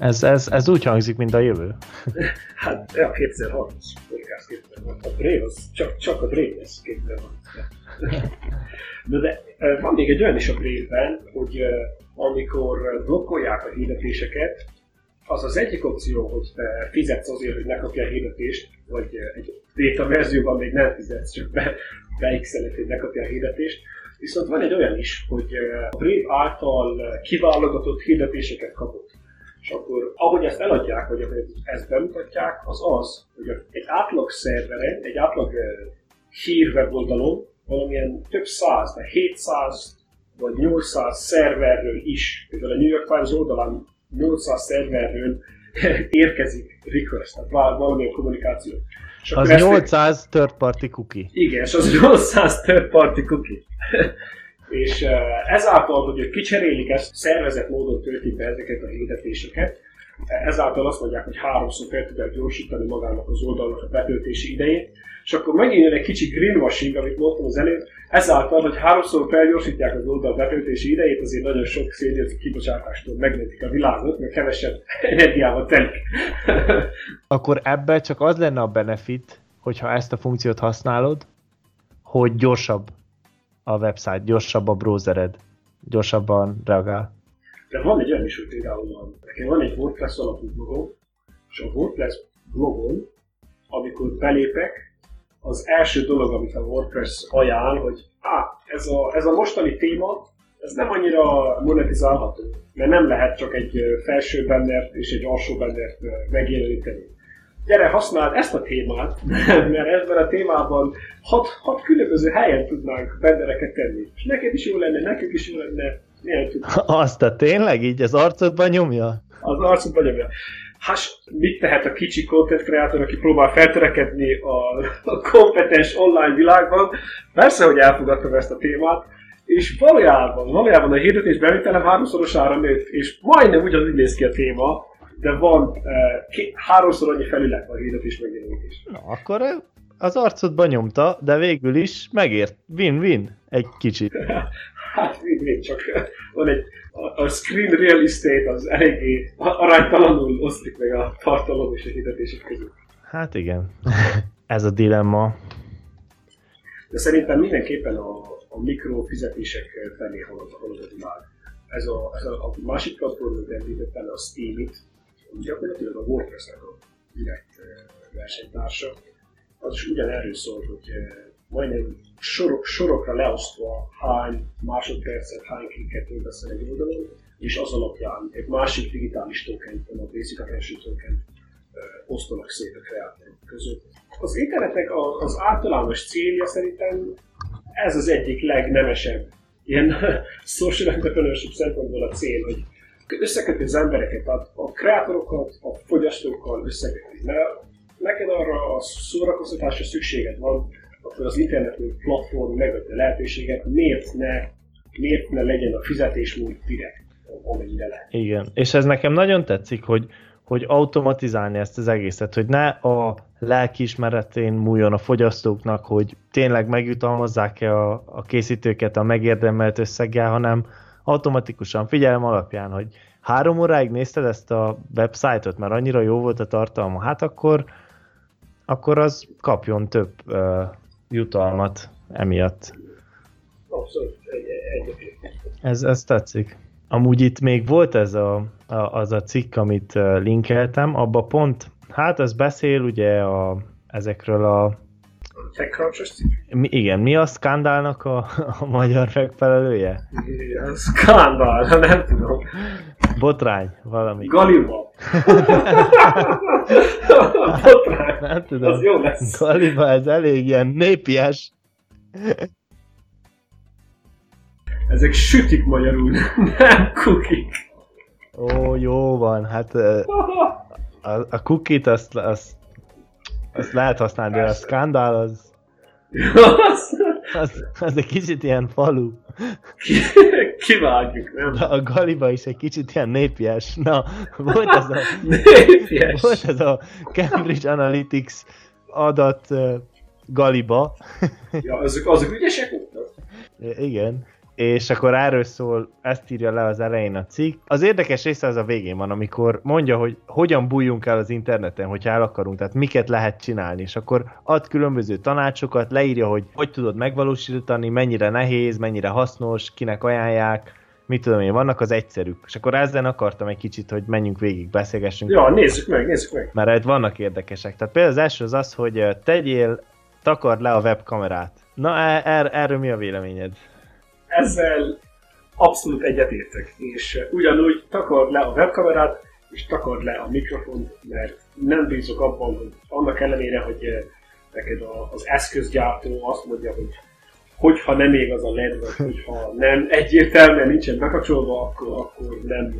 Ez, ez, ez úgy hangzik, mint a jövő. hát, ja, 2030 podcast 2030. A az csak, csak a lesz 2030. De, de van még egy olyan is a Brave-ben, hogy amikor blokkolják a hirdetéseket, az az egyik opció, hogy te fizetsz azért, hogy ne kapja a hirdetést, vagy egy beta verzióban még nem fizetsz, csak be, beixeled, hogy ne kapja a hirdetést. Viszont van egy olyan is, hogy a Brave által kiválogatott hirdetéseket kapott. És akkor, ahogy ezt eladják, vagy ahogy ezt bemutatják, az az, hogy egy átlag szerveren, egy átlag hírweboldalon valamilyen több száz, de 700 vagy 800 szerverről is, például a New York Times oldalán 800 szerverről érkezik request, tehát valamilyen kommunikáció. És az 800 third party cookie. Igen, és az 800 third party cookie. és ezáltal, hogy kicserélik ezt, szervezett módon töltik be ezeket a hirdetéseket, ezáltal azt mondják, hogy háromszor fel tudják gyorsítani magának az oldalnak a betöltési idejét, és akkor megint jön egy kicsi greenwashing, amit mondtam az előtt, ezáltal, hogy háromszor felgyorsítják az oldal betöltési idejét, azért nagyon sok széndiokszid kibocsátástól megmentik a világot, mert kevesebb energiával telik. akkor ebben csak az lenne a benefit, hogyha ezt a funkciót használod, hogy gyorsabb a website, gyorsabb a browsered, gyorsabban reagál. De van egy olyan is, hogy például van. Nekem van egy WordPress alapú blogom, és a WordPress blogon, amikor belépek, az első dolog, amit a WordPress ajánl, hogy á, ez a, ez a mostani téma, ez nem annyira monetizálható, mert nem lehet csak egy felső bannert és egy alsó bannert megjeleníteni. Gyere, használd ezt a témát, mert ebben a témában hat, hat különböző helyen tudnánk bendereket tenni. És neked is jó lenne, nekünk is jó lenne, Azt a tényleg így az arcodban nyomja? Az arcodban nyomja. Hát mit tehet a kicsi content kreator, aki próbál feltörekedni a, a kompetens online világban? Persze, hogy elfogadtam ezt a témát, és valójában, valójában a hirdetés bevételem háromszorosára nőtt, és majdnem ugyanúgy néz ki a téma, de van uh, két, háromszor annyi felület a hirdetés megjelenítés. Na, akkor az arcodban nyomta, de végül is megért. Win-win egy kicsit. hát win-win, csak van egy a, a screen real estate az eléggé aránytalanul osztik meg a tartalom és a hirdetések között. Hát igen, ez a dilemma. De szerintem mindenképpen a, a mikrofizetések felé halad, halad a világ. Ez a, ez a, a másik platform, amit említettem, a Steam-it, gyakorlatilag a WordPress-nek a direkt eh, versenytársa, az is ugyanerről szól, hogy eh, majdnem sorok, sorokra leosztva hány másodpercet, hány klikket töltesz egy oldalon, és az alapján egy másik digitális token, a Basic Attention token osztanak szét a kreatorok között. Az internetnek az általános célja szerintem ez az egyik legnemesebb ilyen social entrepreneurship szempontból a cél, hogy összeköti az embereket, a, a kreatorokat, a fogyasztókkal összeköti. Mert neked arra a szórakoztatásra szükséged van, akkor az internet platform megadja lehetőséget, miért ne, miért ne legyen a fizetésmód direkt, amennyire lehet. Igen, és ez nekem nagyon tetszik, hogy, hogy automatizálni ezt az egészet, hogy ne a lelkiismeretén múljon a fogyasztóknak, hogy tényleg megjutalmazzák-e a, a készítőket a megérdemelt összeggel, hanem automatikusan figyelem alapján, hogy három óráig nézted ezt a websájtot, mert annyira jó volt a tartalma, hát akkor, akkor az kapjon több uh, jutalmat emiatt. Abszolút, ez, ez tetszik. Amúgy itt még volt ez a, a, az a cikk, amit linkeltem, abba pont, hát ez beszél ugye a, ezekről a mi, igen, mi a skandálnak a, a magyar megfelelője? Igen, skandál, nem tudom. Botrány, valami. Galiba. Botrány. Nem tudom. Az jó lesz. Galiba, ez elég ilyen népies. Ezek sütik magyarul, nem kukik. Ó, jó van, hát a, a kukit azt, azt, azt lehet használni, de a skandál az, az, az egy kicsit ilyen falu. Kivágjuk, nem? A Galiba is egy kicsit ilyen népies. Na, volt ez a... népies. Volt ez a Cambridge Analytics adat uh, Galiba. ja, azok, azok ügyesek voltak? Igen. És akkor erről szól, ezt írja le az elején a cikk. Az érdekes része az a végén van, amikor mondja, hogy hogyan bújjunk el az interneten, hogyha el akarunk, tehát miket lehet csinálni, és akkor ad különböző tanácsokat, leírja, hogy hogy tudod megvalósítani, mennyire nehéz, mennyire hasznos, kinek ajánlják, mit tudom én, vannak az egyszerűk. És akkor ezzel akartam egy kicsit, hogy menjünk végig, beszélgessünk. Ja, nézzük meg, nézzük meg. Mert itt vannak érdekesek. Tehát például az első az az, hogy tegyél, takard le a webkamerát. Na, er, er, erről mi a véleményed? Ezzel abszolút egyetértek, és ugyanúgy takard le a webkamerát, és takard le a mikrofont, mert nem bízok abban, hogy annak ellenére, hogy neked az eszközgyártó azt mondja, hogy hogyha nem ég az a LED, vagy hogyha nem egyértelműen nincsen bekapcsolva, akkor, akkor nem,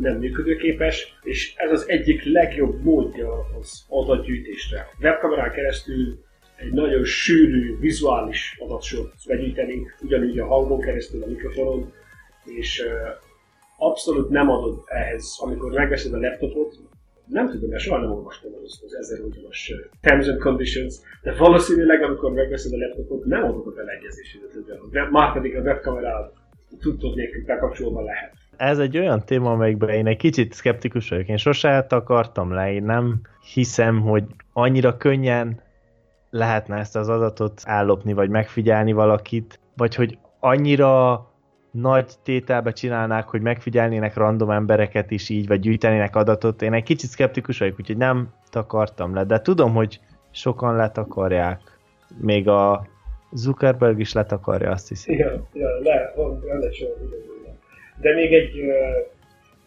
nem működőképes, és ez az egyik legjobb módja az adatgyűjtésre. Webkamerán keresztül egy nagyon sűrű, vizuális adatsort begyűjteni, ugyanúgy a hangon keresztül, a mikrofonon, és abszolút nem adod ehhez, amikor megveszed a laptopot, nem tudom, mert soha nem olvastam az, az 1000 oldalas Terms and Conditions, de valószínűleg, amikor megveszed a laptopot, nem adod a beleegyezésedet, már pedig a webkamerát tudtod nélkül bekapcsolva lehet. Ez egy olyan téma, amelyikben én egy kicsit szkeptikus vagyok. Én sose akartam le, én nem hiszem, hogy annyira könnyen lehetne ezt az adatot ellopni, vagy megfigyelni valakit, vagy hogy annyira nagy tételbe csinálnák, hogy megfigyelnének random embereket is így, vagy gyűjtenének adatot. Én egy kicsit szkeptikus vagyok, úgyhogy nem takartam le, de tudom, hogy sokan letakarják. Még a Zuckerberg is letakarja, azt hiszem. Igen, ja, le, van, van De még egy,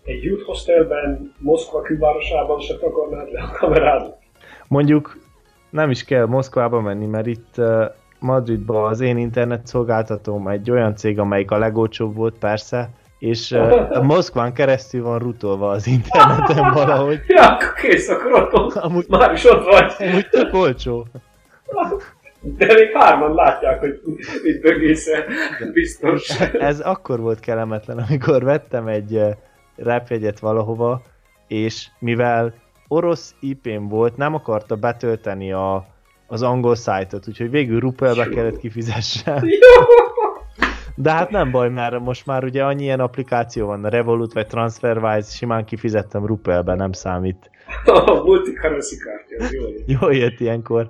egy youth hostelben, Moszkva külvárosában se takarnád le a kamerád. Mondjuk nem is kell Moszkvába menni, mert itt Madridban az én internet szolgáltatóm egy olyan cég, amelyik a legolcsóbb volt persze, és uh, Moszkván keresztül van rutolva az interneten valahogy. Ja, akkor kész, akkor ott, amúgy, már is ott vagy. Amúgy tök olcsó. De még hárman látják, hogy mit bögészel, biztos. Ez akkor volt kellemetlen, amikor vettem egy repjegyet valahova, és mivel orosz IP-n volt, nem akarta betölteni a, az angol szájtot, úgyhogy végül rupelbe kellett kifizessen. De hát nem baj, mert most már ugye annyi ilyen applikáció van, a Revolut vagy TransferWise, simán kifizettem rupelbe, nem számít. A multicurrency kártya, jó jött. Jó jött ilyenkor.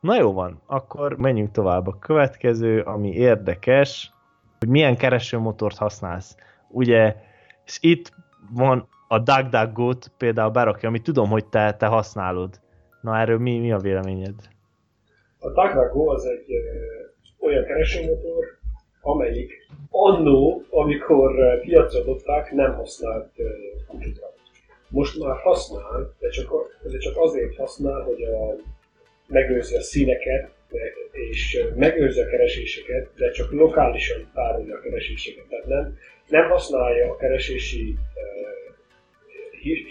Na jó van, akkor menjünk tovább. A következő, ami érdekes, hogy milyen keresőmotort használsz. Ugye, és itt van a DuckDuckGo-t például berakja, amit tudom, hogy te, te használod. Na erről mi, mi a véleményed? A DuckDuckGo az egy ö, olyan keresőmotor, amelyik annó, amikor piacra dobták, nem használt kutyutra. Most már használ, de csak, de csak azért használ, hogy a, megőrzi a színeket, és megőrzi a kereséseket, de csak lokálisan tárolja a kereséseket. Tehát nem, nem használja a keresési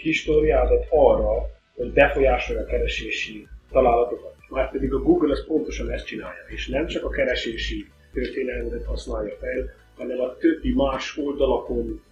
históriádat arra, hogy befolyásolja a keresési találatokat. Már pedig a Google az pontosan ezt csinálja, és nem csak a keresési történelmet használja fel, hanem a többi más oldalakon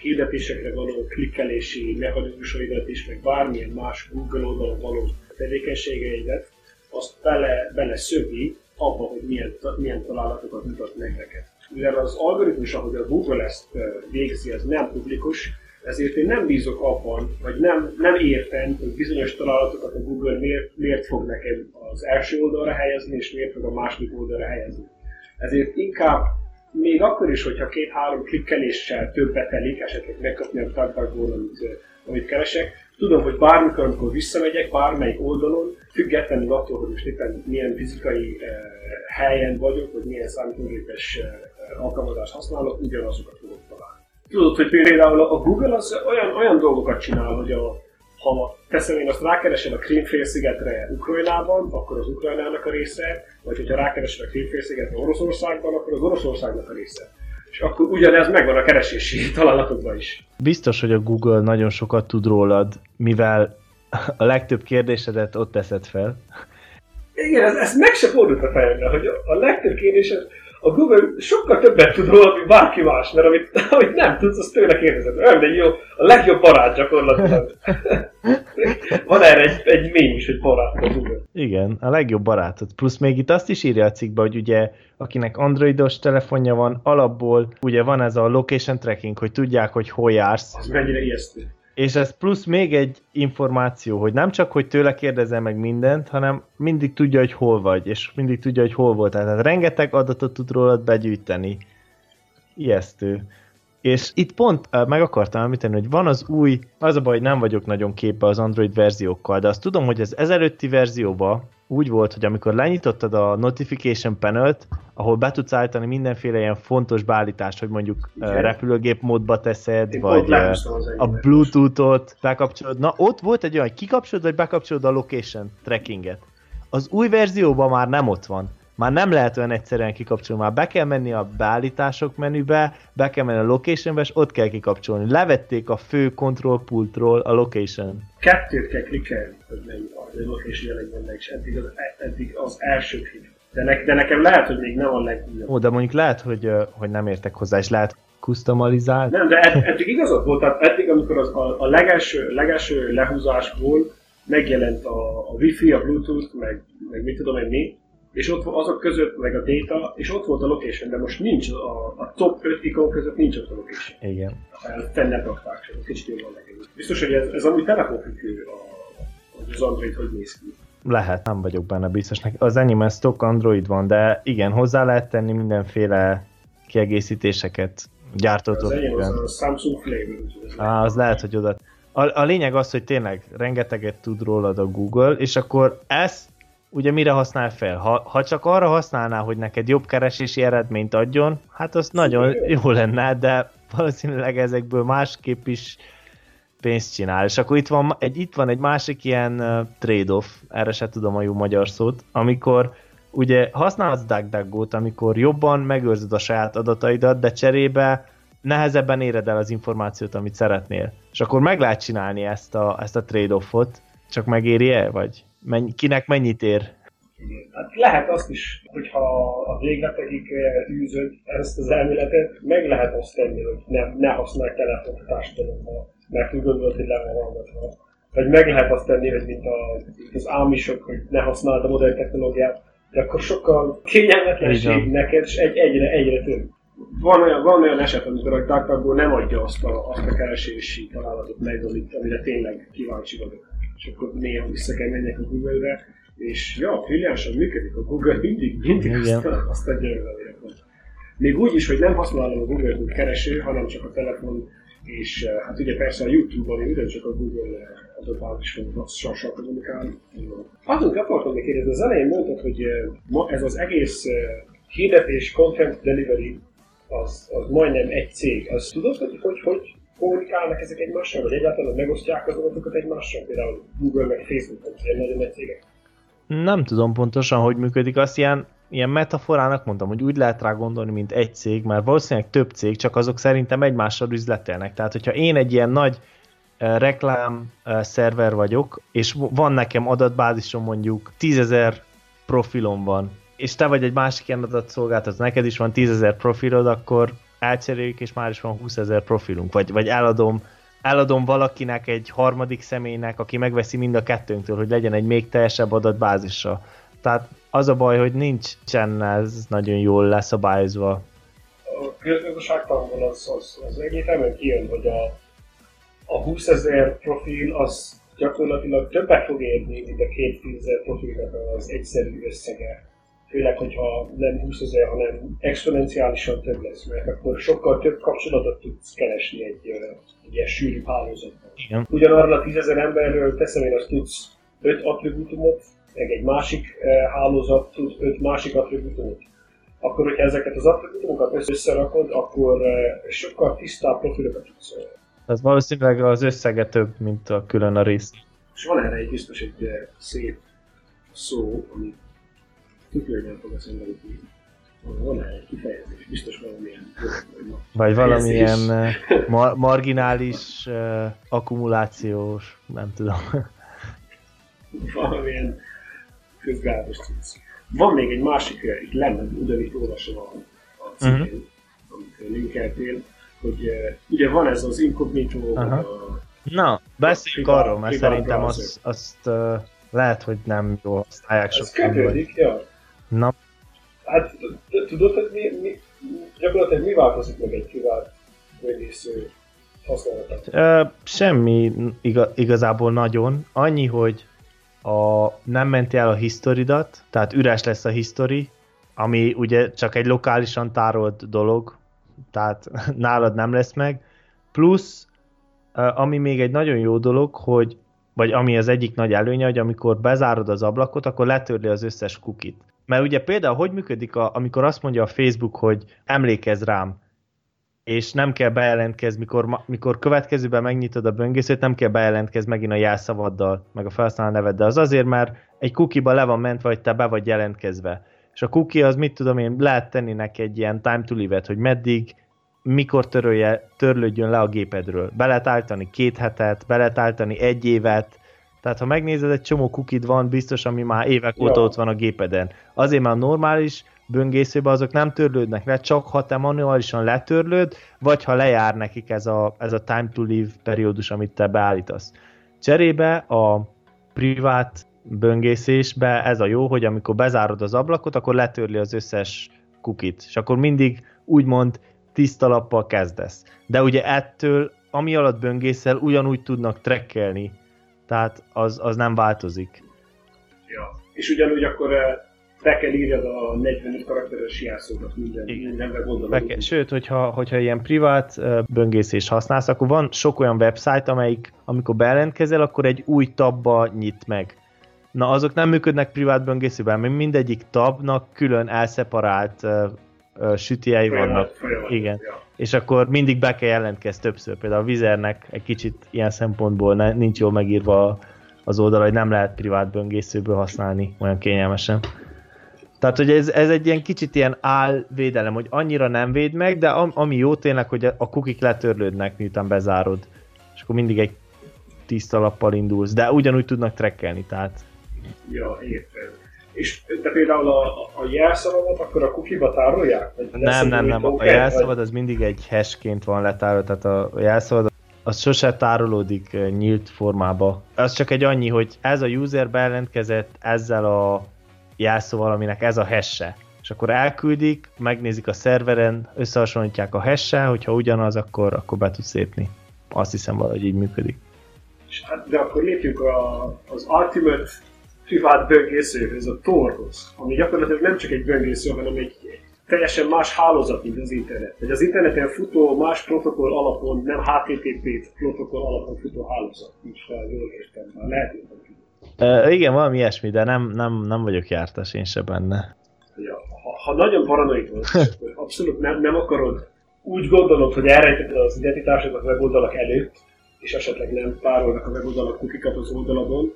hirdetésekre való klikkelési mechanizmusaidat is, meg bármilyen más Google oldalon való tevékenységeidet, azt bele, bele szövi abba, hogy milyen, milyen találatokat mutat meg neked. Mivel az algoritmus, ahogy a Google ezt végzi, ez nem publikus, ezért én nem bízok abban, vagy nem, nem értem, hogy bizonyos találatokat a Google miért, miért fog nekem az első oldalra helyezni, és miért fog a második oldalra helyezni. Ezért inkább még akkor is, hogyha két-három klikkeléssel többet telik, esetleg megkapni a tartalmból, amit, amit keresek, tudom, hogy bármikor, amikor visszamegyek bármelyik oldalon, függetlenül attól, hogy most éppen milyen fizikai uh, helyen vagyok, vagy milyen számítógépes uh, alkalmazást használok, ugyanazokat fogok Tudod, hogy például a Google az olyan, olyan dolgokat csinál, hogy a, ha teszem én azt rákeresem a Krímfélszigetre Ukrajnában, akkor az Ukrajnának a része, vagy hogyha rákeresem a Krímfélszigetre Oroszországban, akkor az Oroszországnak a része. És akkor ugyanez megvan a keresési találatokban is. Biztos, hogy a Google nagyon sokat tud rólad, mivel a legtöbb kérdésedet ott teszed fel. Igen, ez, ez meg se fordult a fejemre, hogy a legtöbb kérdésed a Google sokkal többet tud róla, mint bárki más, mert amit, amit nem tudsz, azt tőle kérdezed. Olyan, de jó, a legjobb barát gyakorlatilag. Van erre egy, egy mény is, hogy barát a Google. Igen, a legjobb barátod. Plusz még itt azt is írja a cikkbe, hogy ugye akinek androidos telefonja van, alapból ugye van ez a location tracking, hogy tudják, hogy hol jársz. Az mennyire ijesztő. És ez plusz még egy információ, hogy nem csak, hogy tőle kérdezel meg mindent, hanem mindig tudja, hogy hol vagy, és mindig tudja, hogy hol voltál. Tehát rengeteg adatot tud rólad begyűjteni. Ijesztő. És itt pont uh, meg akartam említeni, hogy van az új, az a baj, hogy nem vagyok nagyon képbe az Android verziókkal, de azt tudom, hogy az ezelőtti verzióban úgy volt, hogy amikor lenyitottad a notification panelt, ahol be tudsz állítani mindenféle ilyen fontos beállítást, hogy mondjuk Igen. repülőgép módba teszed, Én vagy a Bluetooth-ot bekapcsolod. Na, ott volt egy olyan, hogy kikapcsolod, vagy bekapcsolod a location trackinget. Az új verzióban már nem ott van már nem lehet olyan egyszerűen kikapcsolni, már be kell menni a beállítások menübe, be kell menni a locationbe, és ott kell kikapcsolni. Levették a fő control pultról a location. Kettőt kell klikkelni, hogy a location jelenjen meg, és eddig az, eddig az első hív. De, ne, de nekem lehet, hogy még nem a legújabb. Ó, de mondjuk lehet, hogy, hogy nem értek hozzá, és lehet customalizált. Nem, de ed, eddig igazad volt, tehát eddig, amikor az, a, a legelső, legelső lehúzásból megjelent a, a Wi-Fi, a Bluetooth, meg, meg mit tudom én mi, és ott azok között meg a data, és ott volt a location, de most nincs, a, a top 5 ikon között nincs ott a location. Igen. Fenn nem rakták sem, kicsit jobban legyen. Biztos, hogy ez, ez amúgy telefonfüggő az Android, hogy néz ki. Lehet, nem vagyok benne biztos. Az enyémben stock Android van, de igen, hozzá lehet tenni mindenféle kiegészítéseket gyártótól. Az enyém az a Samsung Flavor. Á, az lehet, hogy oda. A, a lényeg az, hogy tényleg rengeteget tud rólad a Google, és akkor ezt ugye mire használ fel? Ha, ha csak arra használná, hogy neked jobb keresési eredményt adjon, hát az nagyon jó lenne, de valószínűleg ezekből másképp is pénzt csinál. És akkor itt van egy, itt van egy másik ilyen trade-off, erre se tudom a jó magyar szót, amikor ugye használsz DuckDuckGo-t, amikor jobban megőrzöd a saját adataidat, de cserébe nehezebben éred el az információt, amit szeretnél. És akkor meg lehet csinálni ezt a, ezt a trade-offot, csak megéri-e, vagy? Mennyi, kinek mennyit ér? Hát lehet azt is, hogyha a végletekig űzöd ezt az elméletet, meg lehet azt tenni, hogy ne, ne használj telefont a társadalommal, mert úgy gondolod, hogy le van hallgatva. Vagy meg lehet azt tenni, hogy mint, a, mint az ámisok, hogy ne használd a modern technológiát, de akkor sokkal kényelmetlenség neked, és egy, egyre, egyre több. Van olyan, van olyan eset, amikor a DuckDuckGo nem adja azt a, azt a keresési találatot meg, amire tényleg kíváncsi vagyok és akkor néha vissza kell menjek a Google-re, és ja, brilliánsan működik a Google, mindig, mindig azt, azt adja el Még úgy is, hogy nem használom a Google mint kereső, hanem csak a telefon, és eh, hát ugye persze a YouTube-on ugyancsak a Google eh, adatbázis sosem kommunikálni. Azon akartam még kérdezni, az elején mondtad, hogy eh, ma ez az egész hirdetés, content delivery, az, az majdnem egy cég. Azt tudod, hogy hogy, hogy kommunikálnak ezek egymással, vagy egyáltalán megosztják az adatokat egymással, például Google meg Facebook, vagy ilyen nagyon nagy cégek? Nem tudom pontosan, hogy működik. Azt ilyen, ilyen metaforának mondtam, hogy úgy lehet rá gondolni, mint egy cég, mert valószínűleg több cég, csak azok szerintem egymással üzletelnek. Tehát, hogyha én egy ilyen nagy uh, reklám uh, szerver vagyok, és van nekem adatbázisom mondjuk tízezer profilom van, és te vagy egy másik ilyen adatszolgáltató, neked is van tízezer profilod, akkor elcseréljük, és már is van 20 ezer profilunk, vagy, vagy eladom, eladom valakinek, egy harmadik személynek, aki megveszi mind a kettőnktől, hogy legyen egy még teljesebb adatbázisa. Tehát az a baj, hogy nincsen ez nagyon jól leszabályozva. A közgazdaságtanból az, az, az egyértelműen kijön, hogy a, a 20 ezer profil az gyakorlatilag többet fog érni, mint a két ezer profilnak az egyszerű összege főleg, hogyha nem 20 ezer, hanem exponenciálisan több lesz, mert akkor sokkal több kapcsolatot tudsz keresni egy, egy ilyen sűrű hálózatban. Igen. Ugyanarra a 10 ezer emberről teszem én azt tudsz 5 attribútumot, meg egy másik hálózat tud 5 másik attribútumot. Akkor, hogyha ezeket az attribútumokat összerakod, akkor sokkal tisztább profilokat tudsz. Ez valószínűleg az összege több, mint a külön a rész. És van erre egy biztos egy szép szó, amit tükörben fog eszembe jutni. Van egy kifejezés, biztos valamilyen Vagy valamilyen ma- marginális uh, akkumulációs, nem tudom. valamilyen közgátos cucc. Van még egy másik, itt lenne, ugyanitt olvasom a cikkén, uh-huh. amit linkeltél, hogy uh, ugye van ez az incognito, uh-huh. a, Na, beszéljünk arról, mert szerintem azt, azt uh, lehet, hogy nem jól használják sokan. Ez kötődik, ja. Na. Hát tudod, hogy mi, mi, gyakorlatilag mi változik meg egy privát böngésző használatát? semmi igazából nagyon. Annyi, hogy a, nem menti el a historidat, tehát üres lesz a history, ami ugye csak egy lokálisan tárolt dolog, tehát nálad nem lesz meg. Plusz, ami még egy nagyon jó dolog, hogy vagy ami az egyik nagy előnye, hogy amikor bezárod az ablakot, akkor letörli az összes kukit. Mert ugye például hogy működik, a, amikor azt mondja a Facebook, hogy emlékezz rám, és nem kell bejelentkezni, mikor, mikor következőben megnyitod a böngészőt, nem kell bejelentkezni megint a jelszavaddal, meg a felhasználó neveddel. Az azért, mert egy kukiba le van mentve, vagy te be vagy jelentkezve. És a cookie az mit tudom én, lehet tenni neki egy ilyen time to live hogy meddig, mikor törölje, törlődjön le a gépedről. Be lehet állítani két hetet, be lehet állítani egy évet, tehát ha megnézed, egy csomó kukid van, biztos, ami már évek óta ott van a gépeden. Azért már normális böngészőben azok nem törlődnek le, csak ha te manuálisan letörlöd, vagy ha lejár nekik ez a, ez a time to live periódus, amit te beállítasz. Cserébe a privát böngészésbe ez a jó, hogy amikor bezárod az ablakot, akkor letörli az összes kukit, és akkor mindig úgymond tiszta lappal kezdesz. De ugye ettől, ami alatt böngészel, ugyanúgy tudnak trekkelni, tehát az, az nem változik. Ja, és ugyanúgy akkor eh, be kell írjad a 45 karakteres jelszókat minden, mindenre gondolom. Sőt, hogyha, hogyha ilyen privát böngészést használsz, akkor van sok olyan website, amelyik, amikor bejelentkezel, akkor egy új tabba nyit meg. Na, azok nem működnek privát böngészőben, mert mindegyik tabnak külön elszeparált uh, uh, sütiei vannak. Folyamat, Igen. Ja. És akkor mindig be kell jelentkezni többször. Például a Vizernek egy kicsit ilyen szempontból ne, nincs jól megírva az oldal, hogy nem lehet privát böngészőből használni olyan kényelmesen. Tehát, hogy ez, ez egy ilyen kicsit ilyen álvédelem, hogy annyira nem véd meg, de ami jó tényleg, hogy a kukik letörlődnek, miután bezárod. És akkor mindig egy tiszta lappal indulsz, de ugyanúgy tudnak trekkelni, tehát... Ja, értem. És de például a, a jelszavadat akkor a kukiba tárolják? Nem, nem, nem. A jelszavad az mindig egy hashként van letárolva, tehát a jelszavad az sose tárolódik nyílt formába. Az csak egy annyi, hogy ez a user bejelentkezett ezzel a jelszóval, aminek ez a hesse. És akkor elküldik, megnézik a szerveren, összehasonlítják a hesse, hogyha ugyanaz, akkor, akkor be tudsz lépni. Azt hiszem valahogy így működik. Hát, de akkor lépjünk a, az Ultimate privát böngészőhöz, a Torhoz, ami gyakorlatilag nem csak egy böngésző, hanem egy teljesen más hálózat, mint az internet. Hogy az interneten futó más protokoll alapon, nem HTTP protokoll alapon futó hálózat. Nincs fel, jól értem, már lehet, hogy Uh, igen, valami ilyesmi, de nem, nem, nem vagyok jártas én se benne. Ja, ha, ha nagyon paranoid vagy, abszolút nem, nem akarod, úgy gondolod, hogy elrejtetted az identitásodat a weboldalak előtt, és esetleg nem tárolnak a weboldalak kukikat az oldaladon.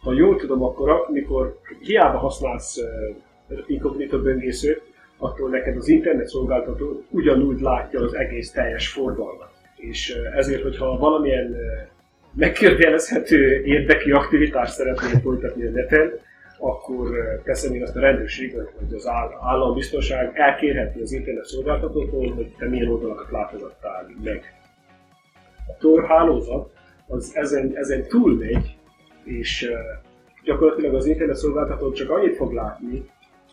Ha jól tudom, akkor amikor hiába használsz uh, inkognito böngészőt, akkor neked az internet szolgáltató ugyanúgy látja az egész teljes forgalmat. És uh, ezért, hogyha valamilyen uh, megkérdőjelezhető érdeki aktivitást szeretnél folytatni a neten, akkor teszem én azt a rendőrség, vagy az állambiztonság elkérheti az internet szolgáltatótól, hogy te milyen oldalakat látogattál meg. A Tor hálózat az ezen, ezen túlmegy, és gyakorlatilag az internet szolgáltató csak annyit fog látni,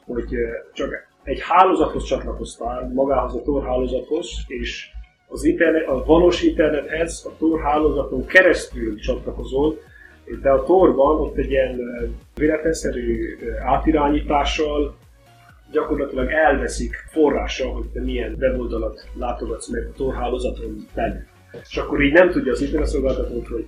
hogy csak egy hálózathoz csatlakoztál, magához a Tor hálózathoz, és az internet, a valós internethez, a Tor hálózaton keresztül csatlakozol, de a Torban ott egy ilyen véletlenszerű átirányítással gyakorlatilag elveszik forrással, hogy te milyen weboldalat látogatsz meg a Tor hálózaton belül. És akkor így nem tudja az internetszolgáltatót, hogy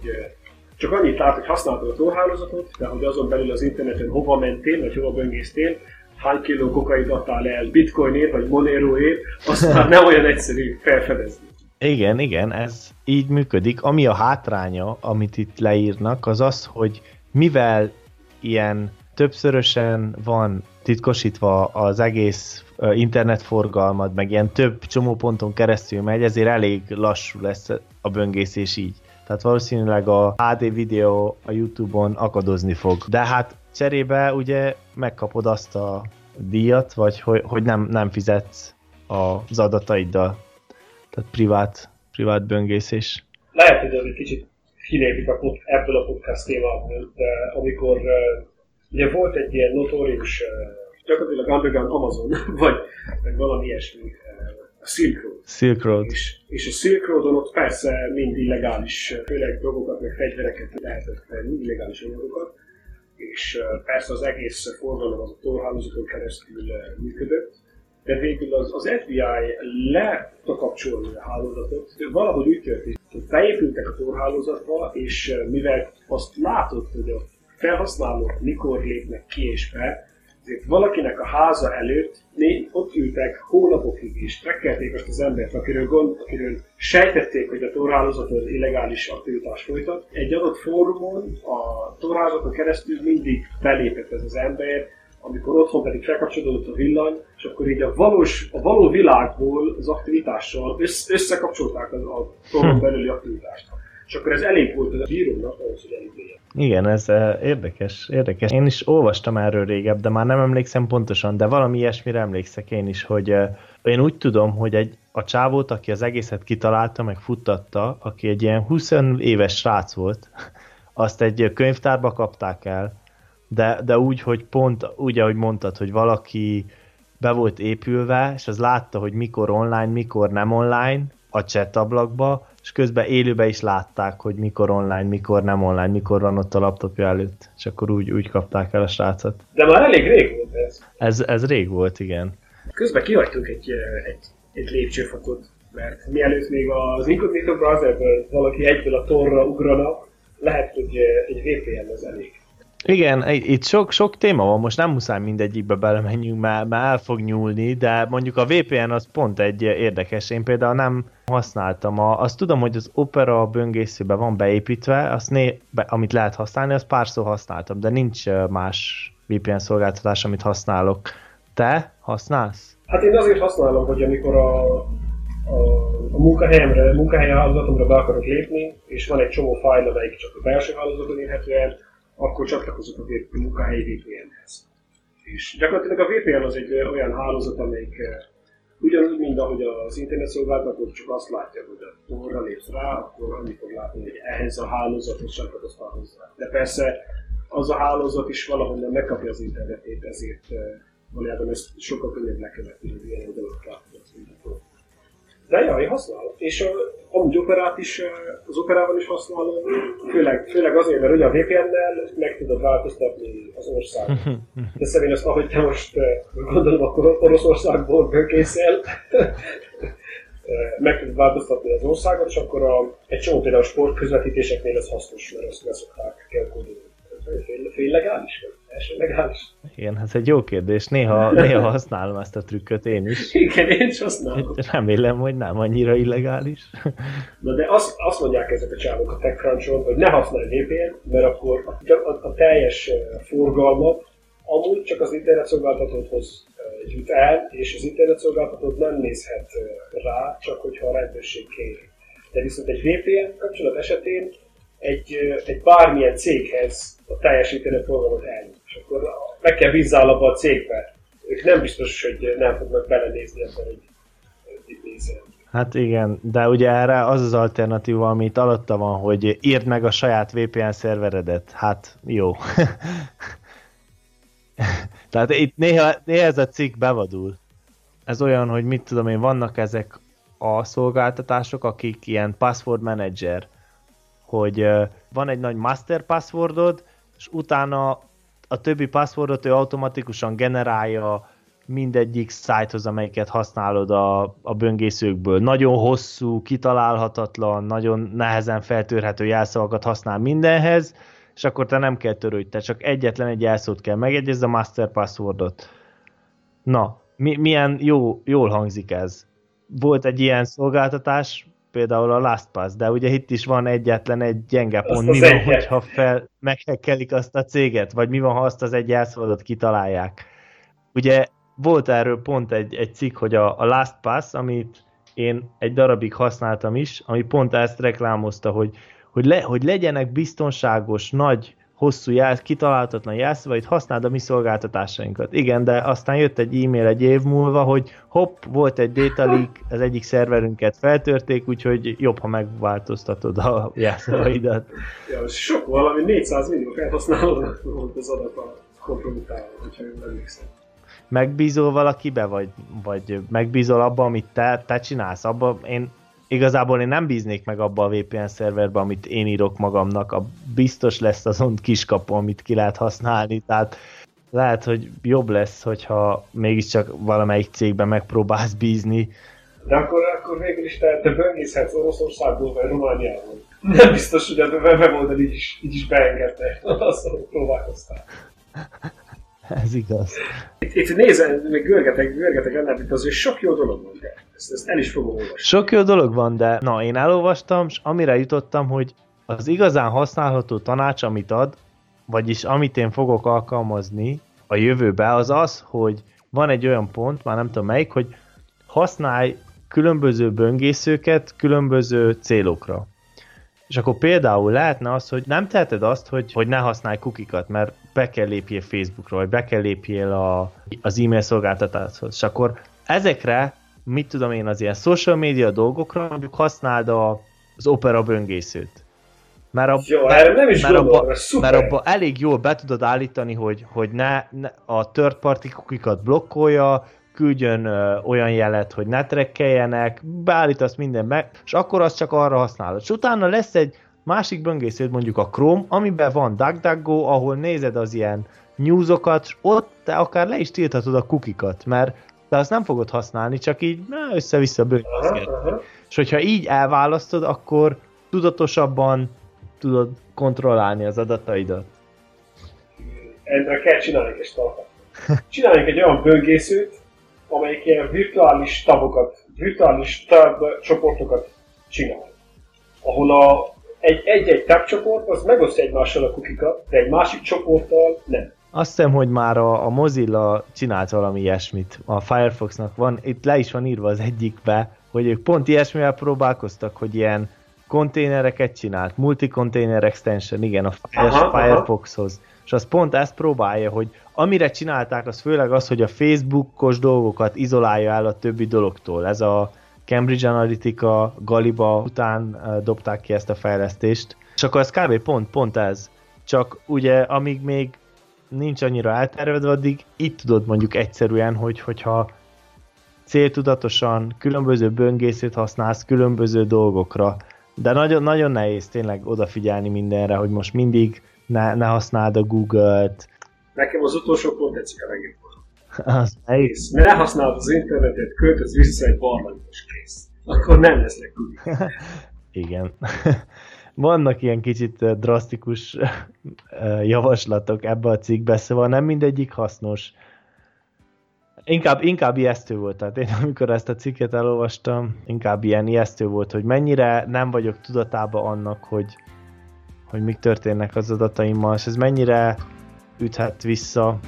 csak annyit lát, hogy használtad a Tor hálózatot, de hogy azon belül az interneten hova mentél, vagy hova böngésztél, hány kiló kokain adtál el bitcoinért, vagy moneroért, azt már nem olyan egyszerű felfedezni. Igen, igen, ez így működik. Ami a hátránya, amit itt leírnak, az az, hogy mivel ilyen többszörösen van titkosítva az egész internetforgalmad, meg ilyen több csomóponton keresztül megy, ezért elég lassú lesz a böngészés így. Tehát valószínűleg a HD videó a Youtube-on akadozni fog. De hát cserébe ugye megkapod azt a díjat, vagy hogy, hogy nem, nem fizetsz az adataiddal. Tehát privát, privát böngészés. Lehet, hogy ez egy kicsit kilépik a pod, ebből a podcast témából, de amikor ugye volt egy ilyen notórius, gyakorlatilag underground Amazon, vagy valami ilyesmi, a Silk Road. Silk Road. És, és a Silk Roadon ott persze mind illegális, főleg drogokat, meg fegyvereket lehetett venni, illegális anyagokat, és persze az egész forgalom az a torhálózaton keresztül működött, de végül az, az FBI le tudta kapcsolni a hálózatot. Valahogy úgy történt, hogy beépültek a torhálózatba, és mivel azt látott, hogy a felhasználók mikor lépnek ki és be, ezért valakinek a háza előtt még ott ültek hónapokig is, trekkelték azt az embert, akiről, gond, akiről sejtették, hogy a torhálózaton illegális aktivitás folytat. Egy adott fórumon a torhálózaton keresztül mindig belépett ez az ember, amikor otthon pedig felkapcsolódott a villany, és akkor így a, valós, a való világból az aktivitással összekapcsolták az a toron belüli aktivitást. És akkor ez elég volt a bírónak ahhoz, hogy elítéljen. Igen, ez uh, érdekes, érdekes. Én is olvastam erről régebb, de már nem emlékszem pontosan, de valami ilyesmire emlékszek én is, hogy uh, én úgy tudom, hogy egy, a csávót, aki az egészet kitalálta, meg futtatta, aki egy ilyen 20 éves srác volt, azt egy könyvtárba kapták el, de, de úgy, hogy pont úgy, ahogy mondtad, hogy valaki be volt épülve, és az látta, hogy mikor online, mikor nem online a chat ablakba, és közben élőben is látták, hogy mikor online, mikor nem online, mikor van ott a laptopja előtt, és akkor úgy, úgy kapták el a srácot. De már elég rég volt ez. Ez, ez rég volt, igen. Közben kihagytunk egy, egy, egy lépcsőfokot, mert mielőtt még az Incognito Browserből valaki egyből a torra ugrana, lehet, hogy egy VPN az elég. Igen, itt sok, sok téma van, most nem muszáj mindegyikbe belemenjünk, mert, mert el fog nyúlni, de mondjuk a VPN az pont egy érdekes. Én például nem használtam. A, azt tudom, hogy az Opera böngészőbe van beépítve, azt né, be, amit lehet használni, azt párszor használtam, de nincs más VPN szolgáltatás, amit használok. Te használsz? Hát én azért használom, hogy amikor a, a, a munkahelyemre, munkahelyi be akarok lépni, és van egy csomó fájl, amelyik csak a belső hálózaton érhető el, akkor csatlakozok a munkahelyi VPN-hez. És gyakorlatilag a VPN az egy olyan hálózat, amelyik ugyanúgy, mint ahogy az internet szolgáltató csak azt látja, hogy a torra lépsz rá, akkor fog látni, hogy ehhez a hálózathoz csatlakoztál hozzá. De persze az a hálózat is valahonnan megkapja az internetét, ezért valójában ezt sokkal könnyebb lekövetni, hogy ilyen oldalak látni az internetet. De ja, én használom. És a, amúgy operát is, az operával is használom, főleg, főleg azért, mert ugye a VPN-nel meg tudod változtatni az országot. De én azt, ahogy te most gondolom, akkor Oroszországból bőkészel, meg tudod változtatni az országot, és akkor a, egy csomó például sportközvetítéseknél ez hasznos, mert azt leszokták kell kódolni. Fél, fél legális vagy? Legális? Igen, ez egy jó kérdés. Néha, néha használom ezt a trükköt én is. Igen, én is használom. Remélem, hogy nem annyira illegális. Na de azt, azt mondják ezek a csávok a TechCrunch-on, hogy ne használj VPN, mert akkor a, a, a teljes forgalmat amúgy csak az internetszolgáltatóhoz jut el, és az internetszolgáltatót nem nézhet rá, csak hogyha a rendőrség kéri. De viszont egy VPN kapcsolat esetén egy, egy bármilyen céghez a teljes internetforgalmat eljut akkor meg kell bízzál abba a cégbe. Ők nem biztos, hogy nem fognak belenézni ebben, hogy mit. Hát igen, de ugye erre az az alternatíva, amit alatta van, hogy írd meg a saját VPN szerveredet. Hát jó. Tehát itt néha, néha ez a cikk bevadul. Ez olyan, hogy mit tudom én, vannak ezek a szolgáltatások, akik ilyen password manager, hogy van egy nagy master passwordod, és utána a többi passwordot ő automatikusan generálja mindegyik szájthoz, amelyiket használod a, a böngészőkből. Nagyon hosszú, kitalálhatatlan, nagyon nehezen feltörhető jelszavakat használ mindenhez, és akkor te nem kell törődj, te csak egyetlen egy jelszót kell megegyezd a master passwordot. Na, mi, milyen jó, jól hangzik ez. Volt egy ilyen szolgáltatás, például a LastPass, de ugye itt is van egyetlen egy gyenge pont, mi van, hogyha fel, meghekkelik azt a céget, vagy mi van, ha azt az egy jelszavadat kitalálják. Ugye volt erről pont egy, egy cikk, hogy a, a LastPass, amit én egy darabig használtam is, ami pont ezt reklámozta, hogy, hogy, le, hogy legyenek biztonságos, nagy hosszú jelsz, kitalálhatatlan jelszavait, használd a mi szolgáltatásainkat. Igen, de aztán jött egy e-mail egy év múlva, hogy hopp, volt egy data leak, az egyik szerverünket feltörték, úgyhogy jobb, ha megváltoztatod a jelszavaidat. Ja, sok valami 400 millió felhasználónak volt az adat a kompromitálva, hogyha jól emlékszem. Megbízol valakibe, vagy, vagy megbízol abba, amit te, te csinálsz? Abba én igazából én nem bíznék meg abba a VPN szerverbe, amit én írok magamnak, a biztos lesz azon kiskapu, amit ki lehet használni, tehát lehet, hogy jobb lesz, hogyha mégiscsak valamelyik cégben megpróbálsz bízni. De akkor, akkor végül is te, te böngészhetsz Oroszországból vagy Romániából. Nem biztos, hogy a weboldal így is, így is beengedte, azt próbálkoztál. Ez igaz. Itt, itt nézem, meg görgetek, görgetek ennek, itt azért sok jó dolog van, de ezt, ezt el is fogom olvasni. Sok jó dolog van, de na, én elolvastam, és amire jutottam, hogy az igazán használható tanács, amit ad, vagyis amit én fogok alkalmazni a jövőbe, az az, hogy van egy olyan pont, már nem tudom melyik, hogy használj különböző böngészőket különböző célokra. És akkor például lehetne az, hogy nem teheted azt, hogy, hogy ne használj kukikat, mert be kell lépjél Facebookról, vagy be kell lépjél a, az e-mail szolgáltatáshoz. És akkor ezekre, mit tudom én, az ilyen social media dolgokra mondjuk használd a, az Opera böngészőt. Mert, a, Jó, erre nem is mert, abba, mert abba elég jól be tudod állítani, hogy, hogy ne, ne a third party kukikat blokkolja, küldjön ö, olyan jelet, hogy ne trekkeljenek, beállítasz minden meg, és akkor azt csak arra használod. És utána lesz egy másik böngésződ, mondjuk a Chrome, amiben van DuckDuckGo, ahol nézed az ilyen newsokat, és ott te akár le is tilthatod a kukikat, mert te azt nem fogod használni, csak így össze-vissza böngészgetni. És hogyha így elválasztod, akkor tudatosabban tudod kontrollálni az adataidat. Erre kell csinálni egy startup. Csináljunk egy olyan böngészőt, amelyik ilyen virtuális tabokat, virtuális tab csoportokat csinál. Ahol a, egy-egy tab csoport az megosztja egymással a kukikat, de egy másik csoporttal nem. Azt hiszem, hogy már a, a Mozilla csinált valami ilyesmit. A Firefoxnak van, itt le is van írva az egyikbe, hogy ők pont ilyesmivel próbálkoztak, hogy ilyen konténereket csinált, multi-container extension, igen, a Firefoxhoz. És az pont ezt próbálja, hogy amire csinálták, az főleg az, hogy a Facebookos dolgokat izolálja el a többi dologtól. Ez a Cambridge Analytica, Galiba után dobták ki ezt a fejlesztést. És akkor ez kb. pont, pont ez. Csak ugye, amíg még nincs annyira eltervedve, addig itt tudod mondjuk egyszerűen, hogy hogyha céltudatosan különböző böngészőt használsz különböző dolgokra, de nagyon, nagyon nehéz tényleg odafigyelni mindenre, hogy most mindig ne, ne használd a Google-t. Nekem az utolsó pont tetszik a legjobban. Az nehéz. Ne használd az internetet, költöz vissza egy barlangos kész. Akkor nem lesznek Google. Igen. Vannak ilyen kicsit drasztikus javaslatok ebbe a cikkbe, szóval nem mindegyik hasznos. Inkább, inkább ijesztő volt, tehát én amikor ezt a cikket elolvastam, inkább ilyen ijesztő volt, hogy mennyire nem vagyok tudatában annak, hogy hogy mik történnek az adataimmal, és ez mennyire üthet vissza